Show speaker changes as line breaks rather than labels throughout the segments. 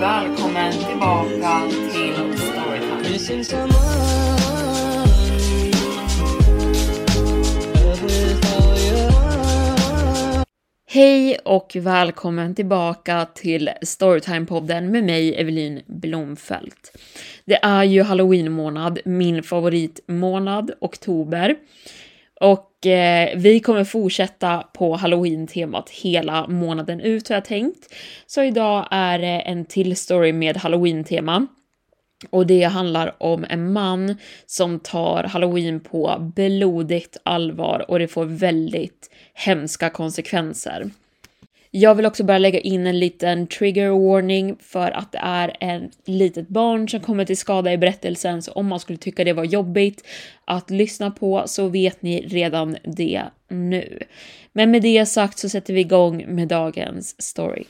välkommen tillbaka till Storytime. Hej och välkommen tillbaka till Storytime-podden med mig, Evelin Blomfelt. Det är ju halloween-månad, min favoritmånad, oktober. Och eh, vi kommer fortsätta på halloween-temat hela månaden ut har jag tänkt. Så idag är det en till story med halloween-tema. Och det handlar om en man som tar halloween på blodigt allvar och det får väldigt hemska konsekvenser. Jag vill också bara lägga in en liten trigger warning för att det är ett litet barn som kommer till skada i berättelsen, så om man skulle tycka det var jobbigt att lyssna på så vet ni redan det nu. Men med det sagt så sätter vi igång med dagens story.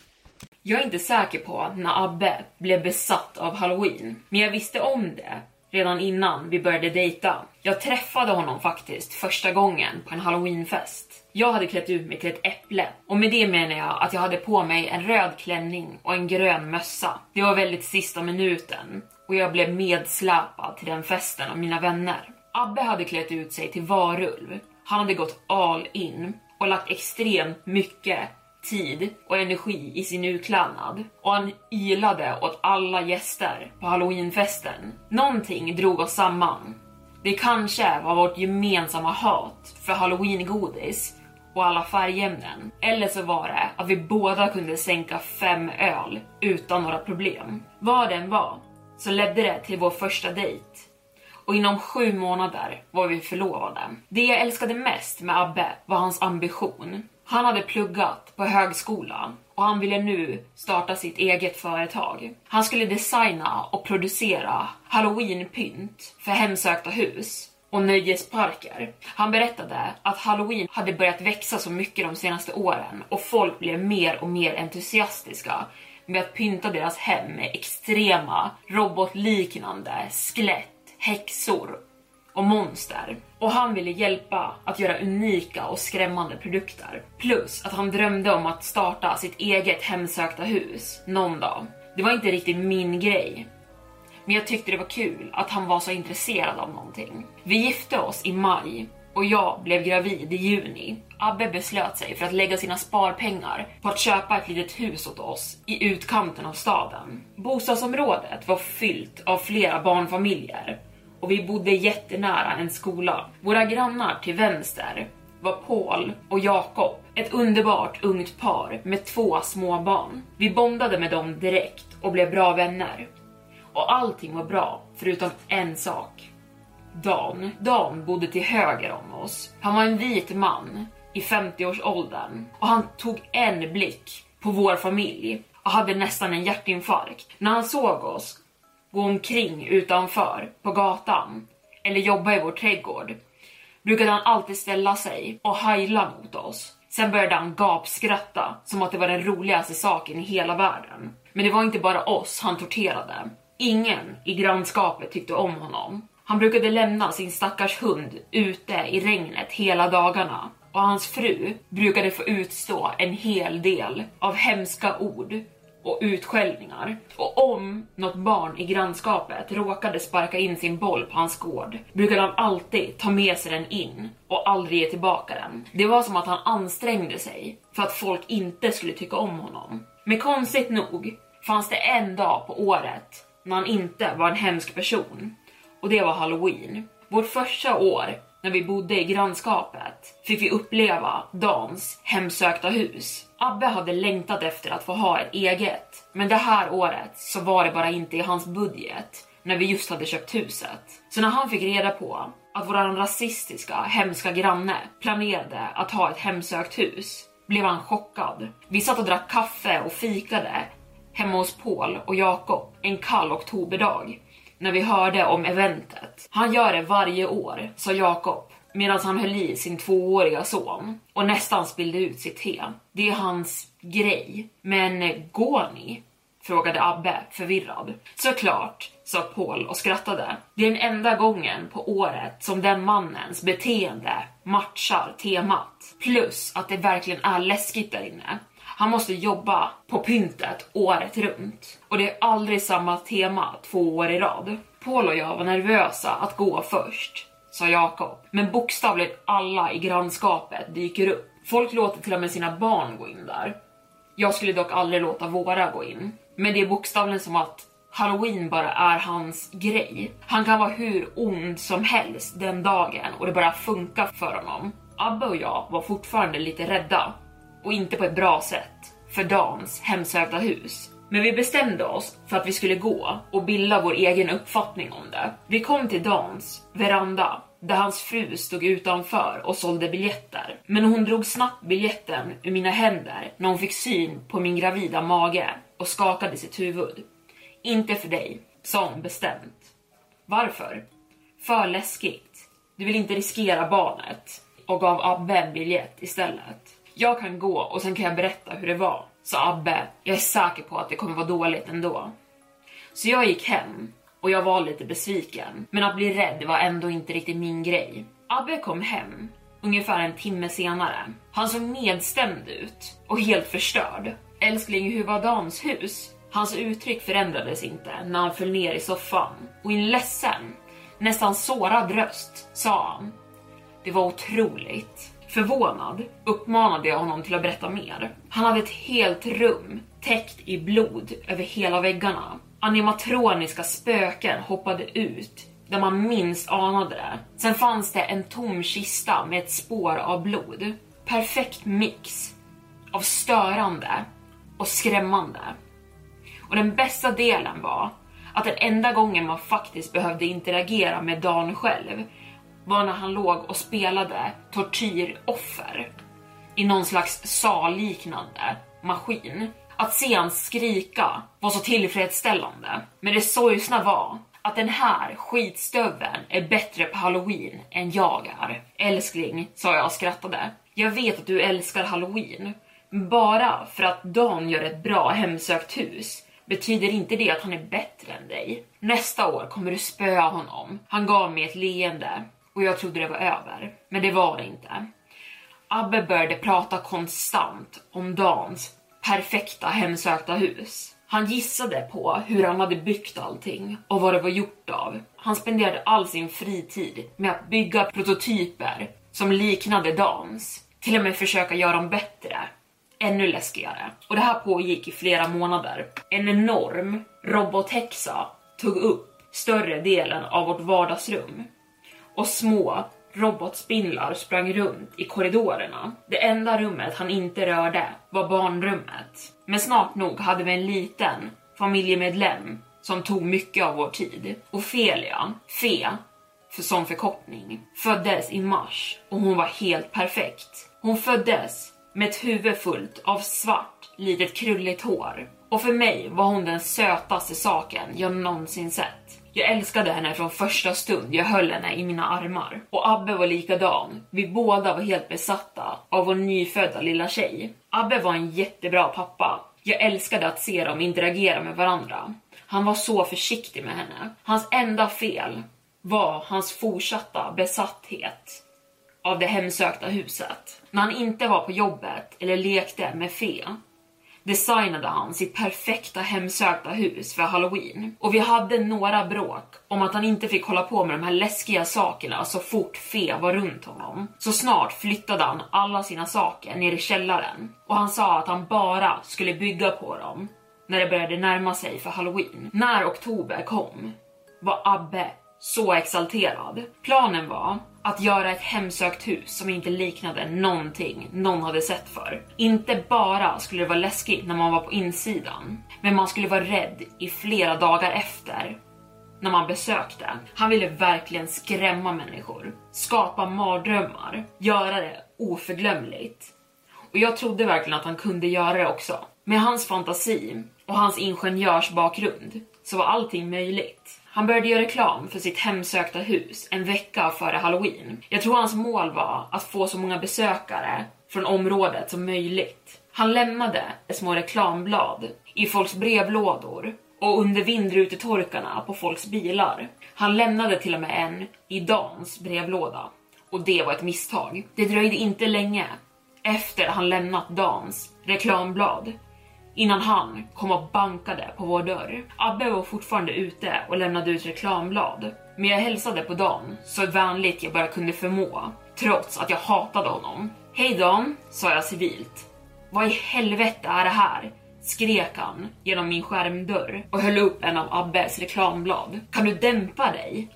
Jag är inte säker på när Abbe blev besatt av halloween, men jag visste om det redan innan vi började dejta. Jag träffade honom faktiskt första gången på en halloweenfest. Jag hade klätt ut mig till ett äpple och med det menar jag att jag hade på mig en röd klänning och en grön mössa. Det var väldigt sista minuten och jag blev medsläpad till den festen av mina vänner. Abbe hade klätt ut sig till varulv. Han hade gått all in och lagt extremt mycket tid och energi i sin utklädnad och han ilade åt alla gäster på halloweenfesten. Någonting drog oss samman. Det kanske var vårt gemensamma hat för halloweengodis och alla färgämnen. Eller så var det att vi båda kunde sänka fem öl utan några problem. Vad den var så ledde det till vår första dejt. Och inom sju månader var vi förlovade. Det jag älskade mest med Abbe var hans ambition. Han hade pluggat på högskolan och han ville nu starta sitt eget företag. Han skulle designa och producera halloweenpynt för hemsökta hus och nöjesparker. Han berättade att halloween hade börjat växa så mycket de senaste åren och folk blev mer och mer entusiastiska med att pynta deras hem med extrema robotliknande skelett, häxor och monster. Och han ville hjälpa att göra unika och skrämmande produkter. Plus att han drömde om att starta sitt eget hemsökta hus någon dag. Det var inte riktigt min grej, men jag tyckte det var kul att han var så intresserad av någonting. Vi gifte oss i maj och jag blev gravid i juni. Abbe beslöt sig för att lägga sina sparpengar på att köpa ett litet hus åt oss i utkanten av staden. Bostadsområdet var fyllt av flera barnfamiljer och vi bodde jättenära en skola. Våra grannar till vänster var Paul och Jakob, ett underbart ungt par med två små barn. Vi bondade med dem direkt och blev bra vänner och allting var bra förutom en sak. Dan. Dan bodde till höger om oss. Han var en vit man i 50-årsåldern och han tog en blick på vår familj och hade nästan en hjärtinfarkt. När han såg oss gå omkring utanför på gatan eller jobba i vår trädgård brukade han alltid ställa sig och hajla mot oss. Sen började han gapskratta som att det var den roligaste saken i hela världen. Men det var inte bara oss han torterade. Ingen i grannskapet tyckte om honom. Han brukade lämna sin stackars hund ute i regnet hela dagarna och hans fru brukade få utstå en hel del av hemska ord och utskällningar. Och om något barn i grannskapet råkade sparka in sin boll på hans gård brukade han alltid ta med sig den in och aldrig ge tillbaka den. Det var som att han ansträngde sig för att folk inte skulle tycka om honom. Men konstigt nog fanns det en dag på året när han inte var en hemsk person och det var halloween. Vårt första år när vi bodde i grannskapet fick vi uppleva Dans hemsökta hus. Abbe hade längtat efter att få ha ett eget, men det här året så var det bara inte i hans budget när vi just hade köpt huset. Så när han fick reda på att våran rasistiska, hemska granne planerade att ha ett hemsökt hus blev han chockad. Vi satt och drack kaffe och fikade hemma hos Paul och Jakob en kall oktoberdag när vi hörde om eventet. Han gör det varje år, sa Jakob medan han höll i sin tvååriga son och nästan spillde ut sitt te. Det är hans grej. Men går ni? frågade Abbe förvirrad. Såklart, sa Paul och skrattade. Det är den enda gången på året som den mannens beteende matchar temat. Plus att det verkligen är läskigt där inne. Han måste jobba på pyntet året runt. Och det är aldrig samma tema två år i rad. Paul och jag var nervösa att gå först, sa Jakob. Men bokstavligt alla i grannskapet dyker upp. Folk låter till och med sina barn gå in där. Jag skulle dock aldrig låta våra gå in. Men det är bokstavligen som att Halloween bara är hans grej. Han kan vara hur ond som helst den dagen och det bara funkar för honom. Abbe och jag var fortfarande lite rädda och inte på ett bra sätt för Dans hemsökta hus. Men vi bestämde oss för att vi skulle gå och bilda vår egen uppfattning om det. Vi kom till Dans veranda där hans fru stod utanför och sålde biljetter. Men hon drog snabbt biljetten ur mina händer när hon fick syn på min gravida mage och skakade sitt huvud. Inte för dig, sa hon bestämt. Varför? För läskigt. Du vill inte riskera barnet och gav Abbe en biljett istället. Jag kan gå och sen kan jag berätta hur det var, sa Abbe. Jag är säker på att det kommer vara dåligt ändå. Så jag gick hem och jag var lite besviken, men att bli rädd var ändå inte riktigt min grej. Abbe kom hem ungefär en timme senare. Han såg nedstämd ut och helt förstörd. Älskling, hur var Dans hus? Hans uttryck förändrades inte när han föll ner i soffan och i en ledsen, nästan sårad röst sa han. Det var otroligt. Förvånad uppmanade jag honom till att berätta mer. Han hade ett helt rum täckt i blod över hela väggarna. Animatroniska spöken hoppade ut där man minst anade det. Sen fanns det en tom kista med ett spår av blod. Perfekt mix av störande och skrämmande. Och den bästa delen var att den enda gången man faktiskt behövde interagera med Dan själv var när han låg och spelade tortyroffer i någon slags salliknande maskin. Att se han skrika var så tillfredsställande. Men det sorgsna var att den här skitstöveln är bättre på halloween än jag är. Älskling, sa jag och skrattade. Jag vet att du älskar halloween. men Bara för att Dan gör ett bra hemsökt hus betyder inte det att han är bättre än dig. Nästa år kommer du spöa honom. Han gav mig ett leende och jag trodde det var över. Men det var det inte. Abbe började prata konstant om Dans perfekta hemsökta hus. Han gissade på hur han hade byggt allting och vad det var gjort av. Han spenderade all sin fritid med att bygga prototyper som liknade Dans. Till och med försöka göra dem bättre. Ännu läskigare. Och det här pågick i flera månader. En enorm robothexa tog upp större delen av vårt vardagsrum och små robotspindlar sprang runt i korridorerna. Det enda rummet han inte rörde var barnrummet. Men snart nog hade vi en liten familjemedlem som tog mycket av vår tid. Ofelia, Fe, för som förkortning, föddes i mars och hon var helt perfekt. Hon föddes med ett huvud fullt av svart, litet krulligt hår. Och för mig var hon den sötaste saken jag någonsin sett. Jag älskade henne från första stund jag höll henne i mina armar. Och Abbe var likadan. Vi båda var helt besatta av vår nyfödda lilla tjej. Abbe var en jättebra pappa. Jag älskade att se dem interagera med varandra. Han var så försiktig med henne. Hans enda fel var hans fortsatta besatthet av det hemsökta huset. När han inte var på jobbet eller lekte med Fe designade han sitt perfekta hemsökta hus för halloween. Och vi hade några bråk om att han inte fick hålla på med de här läskiga sakerna så fort Fe var runt honom. Så snart flyttade han alla sina saker ner i källaren och han sa att han bara skulle bygga på dem när det började närma sig för halloween. När oktober kom var Abbe så exalterad. Planen var att göra ett hemsökt hus som inte liknade någonting någon hade sett för. Inte bara skulle det vara läskigt när man var på insidan, men man skulle vara rädd i flera dagar efter när man besökte. Han ville verkligen skrämma människor, skapa mardrömmar, göra det oförglömligt. Och jag trodde verkligen att han kunde göra det också. Med hans fantasi och hans ingenjörsbakgrund så var allting möjligt. Han började göra reklam för sitt hemsökta hus en vecka före halloween. Jag tror hans mål var att få så många besökare från området som möjligt. Han lämnade små reklamblad i folks brevlådor och under vindrutetorkarna på folks bilar. Han lämnade till och med en i Dans brevlåda. Och det var ett misstag. Det dröjde inte länge efter han lämnat Dans reklamblad innan han kom och bankade på vår dörr. Abbe var fortfarande ute och lämnade ut reklamblad, men jag hälsade på Dan så vänligt jag bara kunde förmå, trots att jag hatade honom. Hej Dan, sa jag civilt. Vad i helvete är det här? skrek han genom min skärmdörr och höll upp en av Abbes reklamblad. Kan du dämpa dig?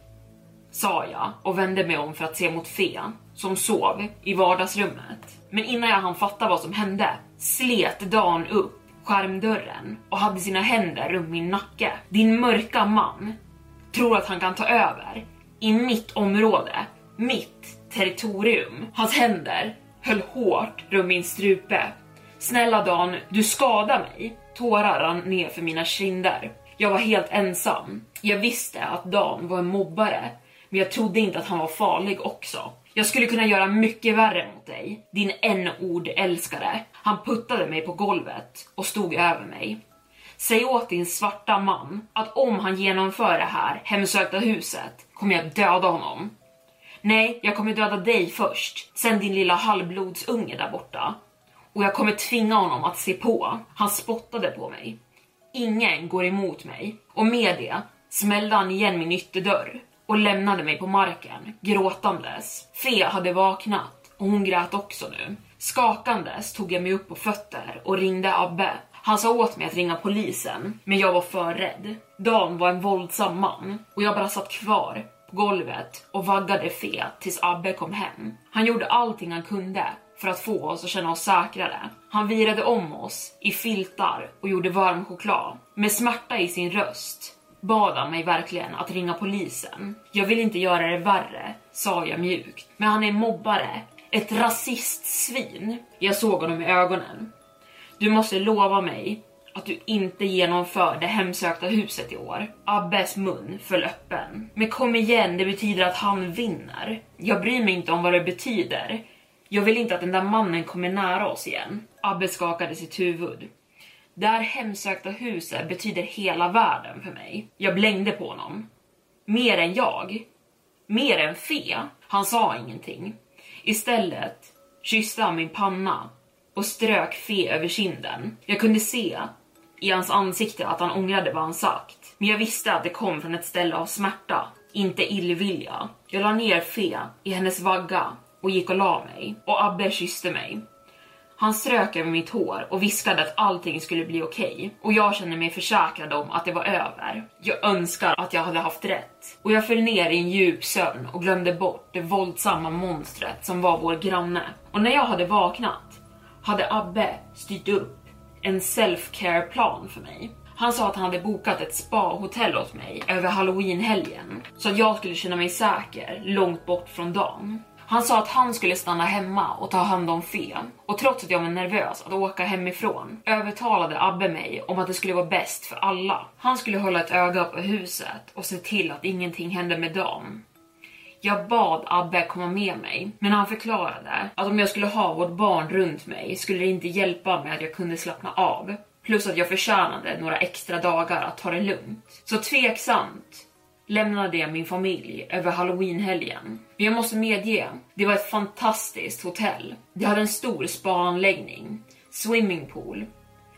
sa jag och vände mig om för att se mot Fe som sov i vardagsrummet. Men innan jag hann fatta vad som hände slet Dan upp skärmdörren och hade sina händer runt min nacke. Din mörka man tror att han kan ta över i mitt område, mitt territorium. Hans händer höll hårt runt min strupe. Snälla Dan, du skadar mig. Tårar rann ner för mina kinder. Jag var helt ensam. Jag visste att Dan var en mobbare, men jag trodde inte att han var farlig också. Jag skulle kunna göra mycket värre mot dig, din n-ord älskare. Han puttade mig på golvet och stod över mig. Säg åt din svarta man att om han genomför det här hemsökta huset kommer jag döda honom. Nej, jag kommer döda dig först, sen din lilla halvblodsunge där borta. Och jag kommer tvinga honom att se på. Han spottade på mig. Ingen går emot mig. Och med det smällde han igen min ytterdörr och lämnade mig på marken gråtandes. Fe hade vaknat och hon grät också nu. Skakandes tog jag mig upp på fötter och ringde Abbe. Han sa åt mig att ringa polisen, men jag var för rädd. Dan var en våldsam man och jag bara satt kvar på golvet och vaggade Fe tills Abbe kom hem. Han gjorde allting han kunde för att få oss att känna oss säkrare. Han virade om oss i filtar och gjorde varm choklad. Med smärta i sin röst bad han mig verkligen att ringa polisen. Jag vill inte göra det värre, sa jag mjukt. Men han är mobbare, ett rasistsvin. Jag såg honom i ögonen. Du måste lova mig att du inte genomför det hemsökta huset i år. Abbes mun föll öppen. Men kom igen, det betyder att han vinner. Jag bryr mig inte om vad det betyder. Jag vill inte att den där mannen kommer nära oss igen. Abbe skakade sitt huvud. Det här hemsökta huset betyder hela världen för mig. Jag blängde på honom. Mer än jag. Mer än Fe. Han sa ingenting. Istället kysste han min panna och strök Fe över kinden. Jag kunde se i hans ansikte att han ångrade vad han sagt. Men jag visste att det kom från ett ställe av smärta, inte illvilja. Jag la ner Fe i hennes vagga och gick och la mig. Och Abbe kysste mig. Han strök över mitt hår och viskade att allting skulle bli okej. Okay. Och jag kände mig försäkrad om att det var över. Jag önskar att jag hade haft rätt. Och jag föll ner i en djup sömn och glömde bort det våldsamma monstret som var vår granne. Och när jag hade vaknat hade Abbe styrt upp en self-care plan för mig. Han sa att han hade bokat ett spa-hotell åt mig över halloween-helgen så att jag skulle känna mig säker långt bort från dagen. Han sa att han skulle stanna hemma och ta hand om Fe. Och trots att jag var nervös att åka hemifrån övertalade Abbe mig om att det skulle vara bäst för alla. Han skulle hålla ett öga på huset och se till att ingenting hände med dem. Jag bad Abbe komma med mig, men han förklarade att om jag skulle ha vårt barn runt mig skulle det inte hjälpa mig att jag kunde slappna av. Plus att jag förtjänade några extra dagar att ta det lugnt. Så tveksamt lämnade jag min familj över halloweenhelgen. Men jag måste medge, det var ett fantastiskt hotell. Det hade en stor spaanläggning, swimmingpool,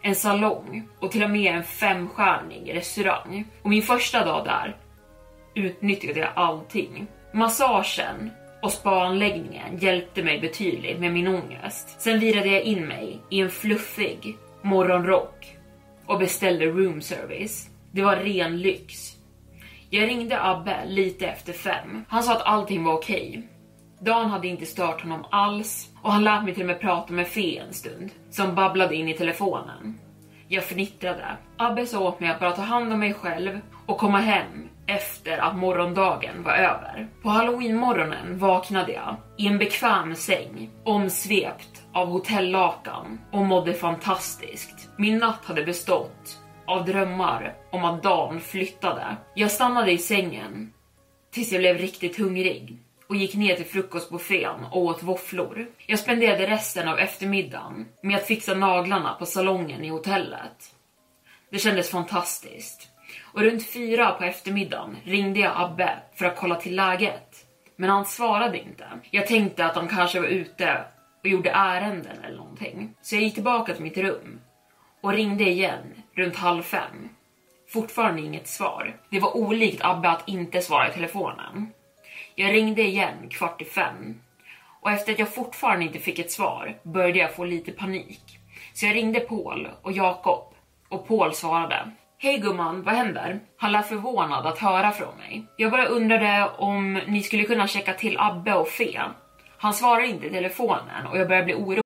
en salong och till och med en femstjärnig restaurang. Och min första dag där utnyttjade jag allting. Massagen och spaanläggningen hjälpte mig betydligt med min ångest. Sen virade jag in mig i en fluffig morgonrock och beställde room service. Det var ren lyx. Jag ringde Abbe lite efter fem. Han sa att allting var okej. Dan hade inte stört honom alls och han lät mig till och med prata med Fe en stund som babblade in i telefonen. Jag fnittrade. Abbe sa åt mig att bara ta hand om mig själv och komma hem efter att morgondagen var över. På halloweenmorgonen vaknade jag i en bekväm säng omsvept av hotellakan och mådde fantastiskt. Min natt hade bestått av drömmar om att dagen flyttade. Jag stannade i sängen tills jag blev riktigt hungrig och gick ner till frukostbuffén och åt våfflor. Jag spenderade resten av eftermiddagen med att fixa naglarna på salongen i hotellet. Det kändes fantastiskt. Och runt fyra på eftermiddagen ringde jag Abbe för att kolla till läget. Men han svarade inte. Jag tänkte att han kanske var ute och gjorde ärenden eller någonting. Så jag gick tillbaka till mitt rum och ringde igen runt halv fem. Fortfarande inget svar. Det var olikt Abbe att inte svara i telefonen. Jag ringde igen kvart i fem och efter att jag fortfarande inte fick ett svar började jag få lite panik. Så jag ringde Paul och Jakob och Paul svarade. Hej gumman, vad händer? Han lät förvånad att höra från mig. Jag bara undrade om ni skulle kunna checka till Abbe och Fe. Han svarar inte i telefonen och jag börjar bli orolig.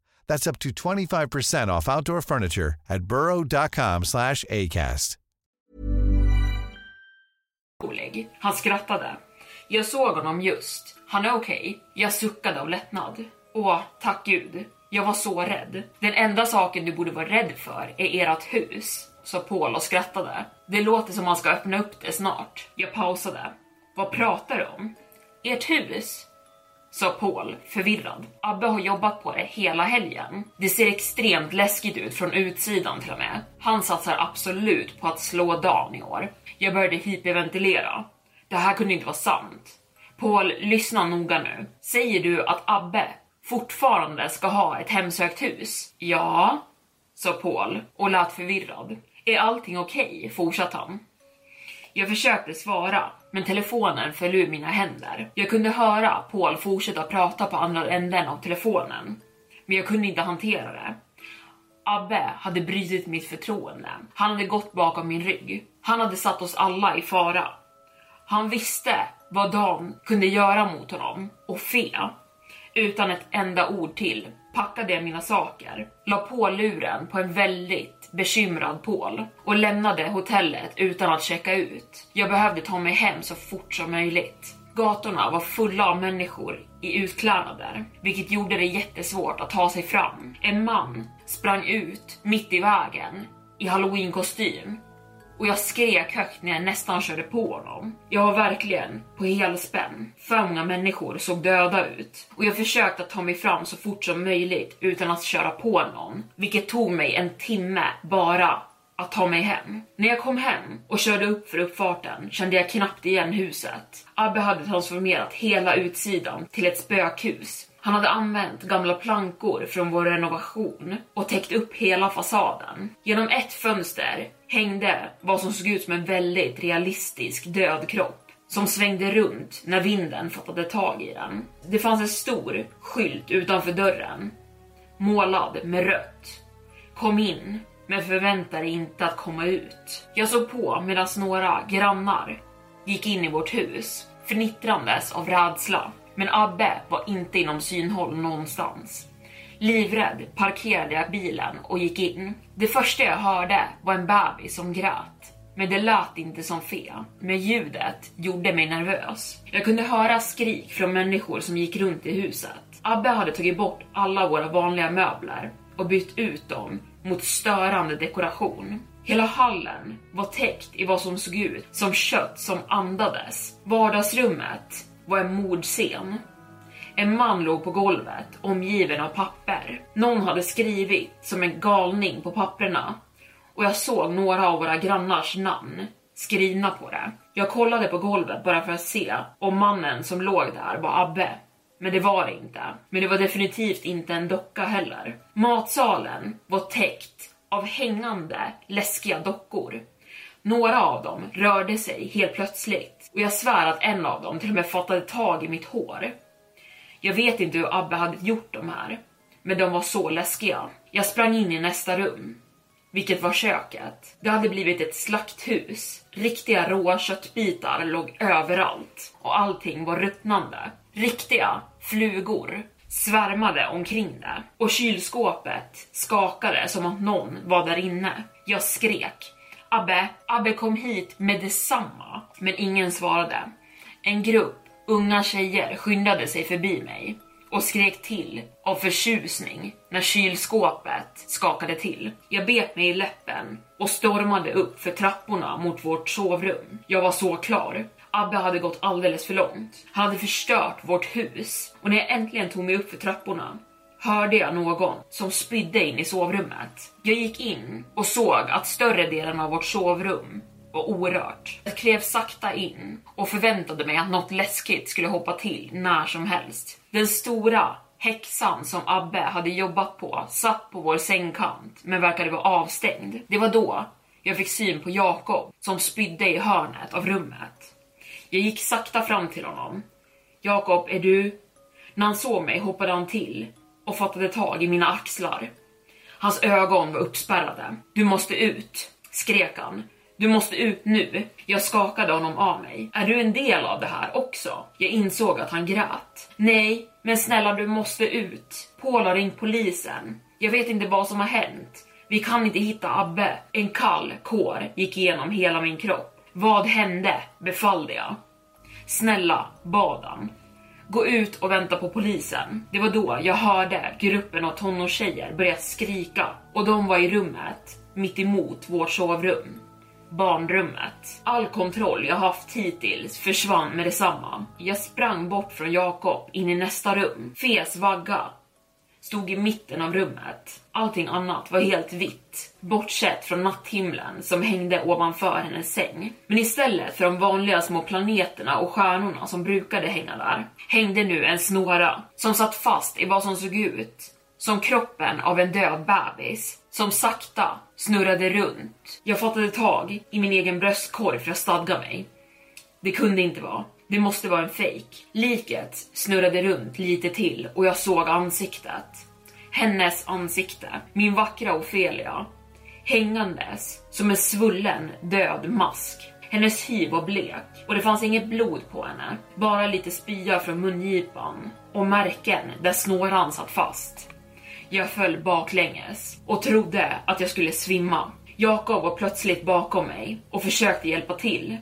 That's up to 25% off outdoor furniture at burrow.com slash ACAST.
Han skrattade. Jag såg honom just. Han är okej. Jag suckade av lättnad. Åh, tack gud. Jag var så rädd. Den enda saken du borde vara rädd för är ert hus, sa Paul och skrattade. Det låter som man ska öppna upp det snart. Jag pausade. Vad pratar du om? Ert hus? Sa Paul förvirrad. Abbe har jobbat på det hela helgen. Det ser extremt läskigt ut från utsidan till och med. Han satsar absolut på att slå Dan i år. Jag började hyperventilera. Det här kunde inte vara sant. Paul, lyssna noga nu. Säger du att Abbe fortfarande ska ha ett hemsökt hus? Ja, sa Paul och lät förvirrad. Är allting okej? Okay? fortsatte han. Jag försökte svara, men telefonen föll ur mina händer. Jag kunde höra Paul fortsätta prata på andra änden av telefonen, men jag kunde inte hantera det. Abbe hade brutit mitt förtroende. Han hade gått bakom min rygg. Han hade satt oss alla i fara. Han visste vad Dan kunde göra mot honom och Fe. Utan ett enda ord till packade jag mina saker, la på luren på en väldigt bekymrad Paul och lämnade hotellet utan att checka ut. Jag behövde ta mig hem så fort som möjligt. Gatorna var fulla av människor i utklädnader, vilket gjorde det jättesvårt att ta sig fram. En man sprang ut mitt i vägen i halloween-kostym och jag skrek högt när jag nästan körde på honom. Jag var verkligen på helspänn. För många människor såg döda ut och jag försökte att ta mig fram så fort som möjligt utan att köra på någon, vilket tog mig en timme bara att ta mig hem. När jag kom hem och körde upp för uppfarten kände jag knappt igen huset. Abbe hade transformerat hela utsidan till ett spökhus. Han hade använt gamla plankor från vår renovation och täckt upp hela fasaden. Genom ett fönster hängde vad som såg ut som en väldigt realistisk död kropp som svängde runt när vinden fattade tag i den. Det fanns en stor skylt utanför dörren, målad med rött. Kom in, men förvänta dig inte att komma ut. Jag såg på medan några grannar gick in i vårt hus, fnittrandes av rädsla. Men Abbe var inte inom synhåll någonstans. Livrädd parkerade jag bilen och gick in. Det första jag hörde var en bebis som grät. Men det lät inte som fe. Men ljudet gjorde mig nervös. Jag kunde höra skrik från människor som gick runt i huset. Abbe hade tagit bort alla våra vanliga möbler och bytt ut dem mot störande dekoration. Hela hallen var täckt i vad som såg ut som kött som andades. Vardagsrummet var en mordscen. En man låg på golvet omgiven av papper. Någon hade skrivit som en galning på papperna och jag såg några av våra grannars namn skrivna på det. Jag kollade på golvet bara för att se om mannen som låg där var Abbe. Men det var det inte. Men det var definitivt inte en docka heller. Matsalen var täckt av hängande läskiga dockor. Några av dem rörde sig helt plötsligt och jag svär att en av dem till och med fattade tag i mitt hår. Jag vet inte hur Abbe hade gjort de här, men de var så läskiga. Jag sprang in i nästa rum, vilket var köket. Det hade blivit ett slakthus. Riktiga råa köttbitar låg överallt och allting var ruttnande. Riktiga flugor svärmade omkring det och kylskåpet skakade som att någon var där inne. Jag skrek Abbe, Abbe kom hit med detsamma. Men ingen svarade. En grupp unga tjejer skyndade sig förbi mig och skrek till av förtjusning när kylskåpet skakade till. Jag bet mig i läppen och stormade upp för trapporna mot vårt sovrum. Jag var så klar. Abbe hade gått alldeles för långt. Han hade förstört vårt hus och när jag äntligen tog mig upp för trapporna hörde jag någon som spydde in i sovrummet. Jag gick in och såg att större delen av vårt sovrum var orört. Jag klev sakta in och förväntade mig att något läskigt skulle hoppa till när som helst. Den stora häxan som Abbe hade jobbat på satt på vår sängkant men verkade vara avstängd. Det var då jag fick syn på Jakob som spydde i hörnet av rummet. Jag gick sakta fram till honom. Jakob, är du? När han såg mig hoppade han till och fattade tag i mina axlar. Hans ögon var uppspärrade. Du måste ut, skrek han. Du måste ut nu. Jag skakade honom av mig. Är du en del av det här också? Jag insåg att han grät. Nej, men snälla du måste ut. Paul har ringt polisen. Jag vet inte vad som har hänt. Vi kan inte hitta Abbe. En kall kår gick igenom hela min kropp. Vad hände? befallde jag. Snälla, bad han. Gå ut och vänta på polisen. Det var då jag hörde gruppen av tonårstjejer börja skrika och de var i rummet mitt emot vårt sovrum. Barnrummet. All kontroll jag haft hittills försvann med detsamma. Jag sprang bort från Jakob in i nästa rum. Fes vagga stod i mitten av rummet. Allting annat var helt vitt, bortsett från natthimlen som hängde ovanför hennes säng. Men istället för de vanliga små planeterna och stjärnorna som brukade hänga där, hängde nu en snåra som satt fast i vad som såg ut som kroppen av en död bebis som sakta snurrade runt. Jag fattade tag i min egen bröstkorg för att stadga mig. Det kunde inte vara. Det måste vara en fejk. Liket snurrade runt lite till och jag såg ansiktet. hennes ansikte, min vackra Ofelia, hängandes som en svullen död mask. Hennes hy var blek och det fanns inget blod på henne, bara lite spya från mungipan och märken där snåran satt fast. Jag föll baklänges och trodde att jag skulle svimma. Jakob var plötsligt bakom mig och försökte hjälpa till.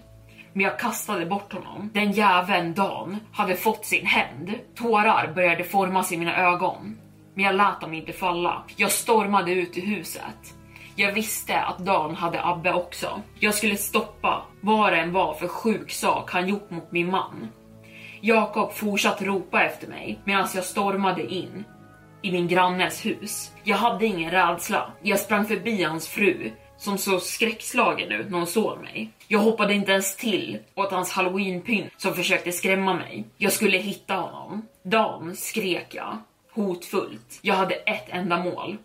Men jag kastade bort honom. Den jäveln Dan hade fått sin hämnd. Tårar började formas i mina ögon. Men jag lät dem inte falla. Jag stormade ut ur huset. Jag visste att Dan hade Abbe också. Jag skulle stoppa vad det än var för sjuk sak han gjort mot min man. Jakob fortsatte ropa efter mig medan jag stormade in i min grannes hus. Jag hade ingen rädsla. Jag sprang förbi hans fru som såg skräckslagen ut när hon såg mig. Jag hoppade inte ens till åt hans halloweenpynt som försökte skrämma mig. Jag skulle hitta honom. Dan skrek jag hotfullt. Jag hade ett enda mål.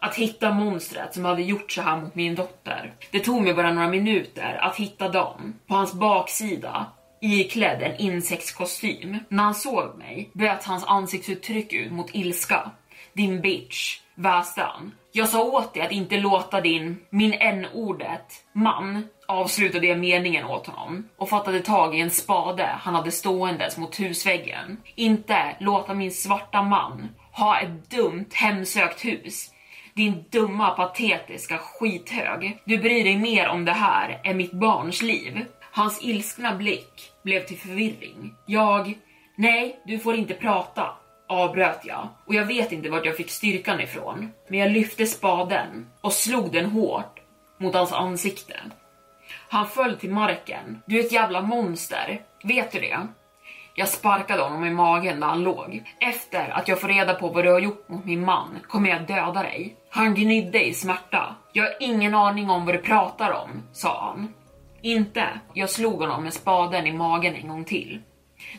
Att hitta monstret som hade gjort så här mot min dotter. Det tog mig bara några minuter att hitta Dan. På hans baksida iklädd en insektskostym. När han såg mig bröt hans ansiktsuttryck ut mot ilska. Din bitch, väste han. Jag sa åt dig att inte låta din, min n-ordet, man, avslutade jag meningen åt honom och fattade tag i en spade han hade ståendes mot husväggen. Inte låta min svarta man ha ett dumt hemsökt hus. Din dumma patetiska skithög. Du bryr dig mer om det här än mitt barns liv. Hans ilskna blick blev till förvirring. Jag... Nej, du får inte prata, avbröt jag och jag vet inte vart jag fick styrkan ifrån. Men jag lyfte spaden och slog den hårt mot hans ansikte. Han föll till marken. Du är ett jävla monster, vet du det? Jag sparkade honom i magen där han låg. Efter att jag får reda på vad du har gjort mot min man kommer jag döda dig. Han gnydde i smärta. Jag har ingen aning om vad du pratar om, sa han. Inte. Jag slog honom med spaden i magen en gång till.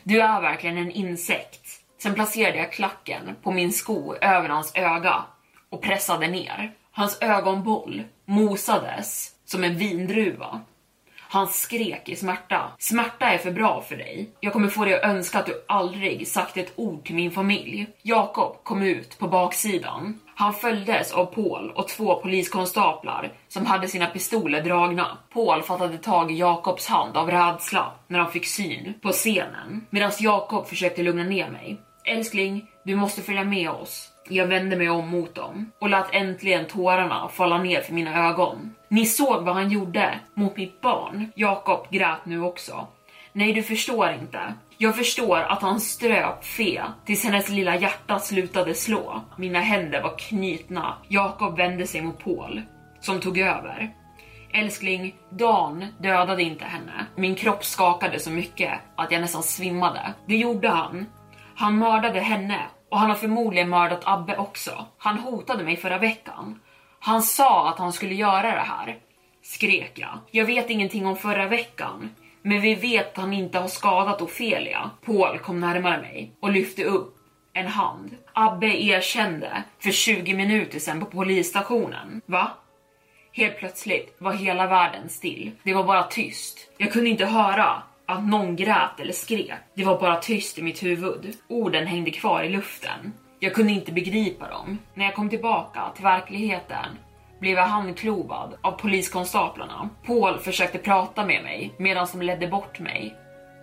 Du är verkligen en insekt. Sen placerade jag klacken på min sko över hans öga och pressade ner. Hans ögonboll mosades som en vindruva. Han skrek i smärta. Smärta är för bra för dig. Jag kommer få dig att önska att du aldrig sagt ett ord till min familj. Jakob kom ut på baksidan. Han följdes av Paul och två poliskonstaplar som hade sina pistoler dragna. Paul fattade tag i Jakobs hand av rädsla när han fick syn på scenen medan Jakob försökte lugna ner mig. Älskling, du måste följa med oss. Jag vände mig om mot dem och lät äntligen tårarna falla ner för mina ögon. Ni såg vad han gjorde mot mitt barn. Jakob grät nu också. Nej, du förstår inte. Jag förstår att han ströp Fe tills hennes lilla hjärta slutade slå. Mina händer var knutna. Jakob vände sig mot Paul, som tog över. Älskling, Dan dödade inte henne. Min kropp skakade så mycket att jag nästan svimmade. Det gjorde han. Han mördade henne och han har förmodligen mördat Abbe också. Han hotade mig förra veckan. Han sa att han skulle göra det här. Skrek jag. Jag vet ingenting om förra veckan. Men vi vet att han inte har skadat Ofelia. Paul kom närmare mig och lyfte upp en hand. Abbe erkände för 20 minuter sedan på polisstationen. Va? Helt plötsligt var hela världen still. Det var bara tyst. Jag kunde inte höra att någon grät eller skrek. Det var bara tyst i mitt huvud. Orden hängde kvar i luften. Jag kunde inte begripa dem. När jag kom tillbaka till verkligheten blev jag handklovad av poliskonstaplarna. Paul försökte prata med mig medan de ledde bort mig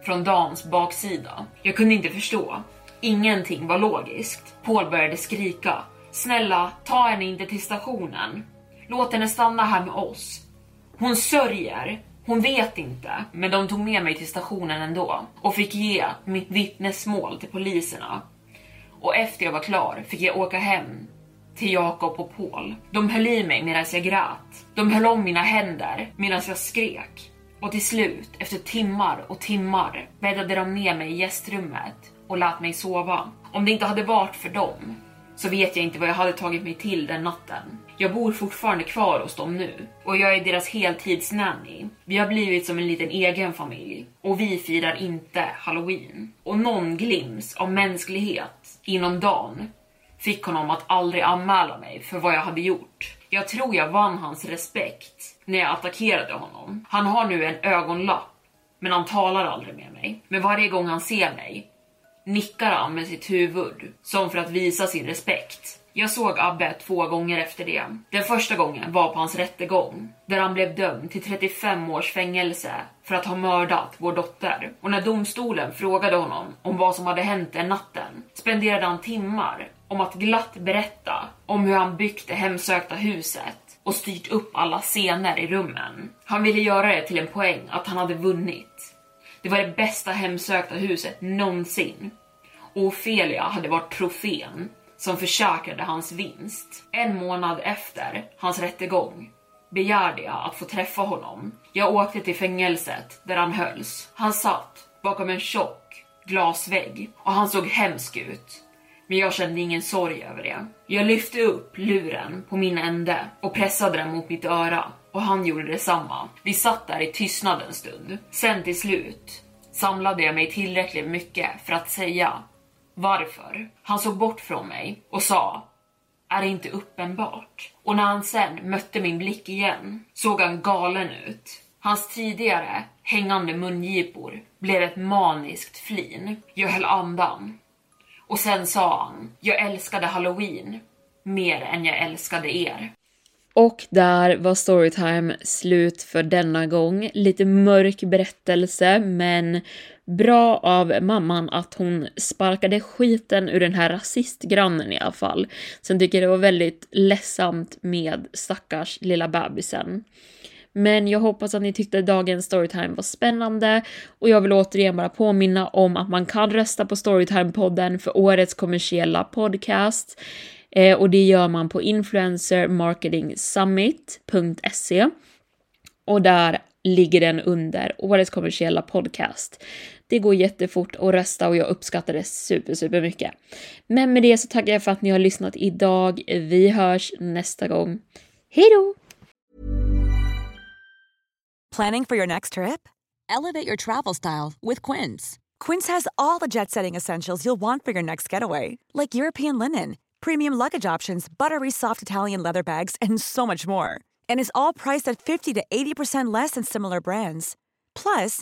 från Dans baksida. Jag kunde inte förstå. Ingenting var logiskt. Paul började skrika. Snälla, ta henne inte till stationen. Låt henne stanna här med oss. Hon sörjer. Hon vet inte, men de tog med mig till stationen ändå och fick ge mitt vittnesmål till poliserna. Och efter jag var klar fick jag åka hem till Jakob och Paul. De höll i mig medan jag grät. De höll om mina händer medan jag skrek. Och till slut, efter timmar och timmar, bäddade de ner mig i gästrummet och lät mig sova. Om det inte hade varit för dem så vet jag inte vad jag hade tagit mig till den natten. Jag bor fortfarande kvar hos dem nu och jag är deras heltidsnanny. Vi har blivit som en liten egen familj och vi firar inte halloween. Och någon glims av mänsklighet inom dagen fick honom att aldrig anmäla mig för vad jag hade gjort. Jag tror jag vann hans respekt när jag attackerade honom. Han har nu en ögonlapp, men han talar aldrig med mig. Men varje gång han ser mig nickar han med sitt huvud som för att visa sin respekt. Jag såg Abbe två gånger efter det. Den första gången var på hans rättegång, där han blev dömd till 35 års fängelse för att ha mördat vår dotter. Och när domstolen frågade honom om vad som hade hänt den natten spenderade han timmar om att glatt berätta om hur han byggt det hemsökta huset och styrt upp alla scener i rummen. Han ville göra det till en poäng att han hade vunnit. Det var det bästa hemsökta huset någonsin. Och Ofelia hade varit trofén som försäkrade hans vinst. En månad efter hans rättegång begärde jag att få träffa honom. Jag åkte till fängelset där han hölls. Han satt bakom en tjock glasvägg och han såg hemsk ut. Men jag kände ingen sorg över det. Jag lyfte upp luren på min ände och pressade den mot mitt öra och han gjorde detsamma. Vi satt där i tystnad en stund. Sen till slut samlade jag mig tillräckligt mycket för att säga varför. Han såg bort från mig och sa är det inte uppenbart? Och när han sen mötte min blick igen såg han galen ut. Hans tidigare hängande mungipor blev ett maniskt flin. Jag höll andan. Och sen sa han, jag älskade halloween mer än jag älskade er. Och där var Storytime slut för denna gång. Lite mörk berättelse, men bra av mamman att hon sparkade skiten ur den här rasistgrannen i alla fall. Sen tycker jag det var väldigt ledsamt med stackars lilla bebisen. Men jag hoppas att ni tyckte dagens storytime var spännande och jag vill återigen bara påminna om att man kan rösta på Storytime-podden för årets kommersiella podcast. Eh, och det gör man på influencermarketingsummit.se och där ligger den under årets kommersiella podcast. Det går jättefort att rösta och jag uppskattar det super, super mycket. Men med det så tackar jag för att ni har lyssnat idag. Vi hörs nästa gång. Hej då!
Planning for your next trip? Elevate your travel style with Quince. Quince has all the jet-setting essentials you'll want for your next getaway, like European linen, premium luggage options, buttery soft Italian leather bags, and so much more. And is all priced at 50 to 80% less than similar brands. Plus,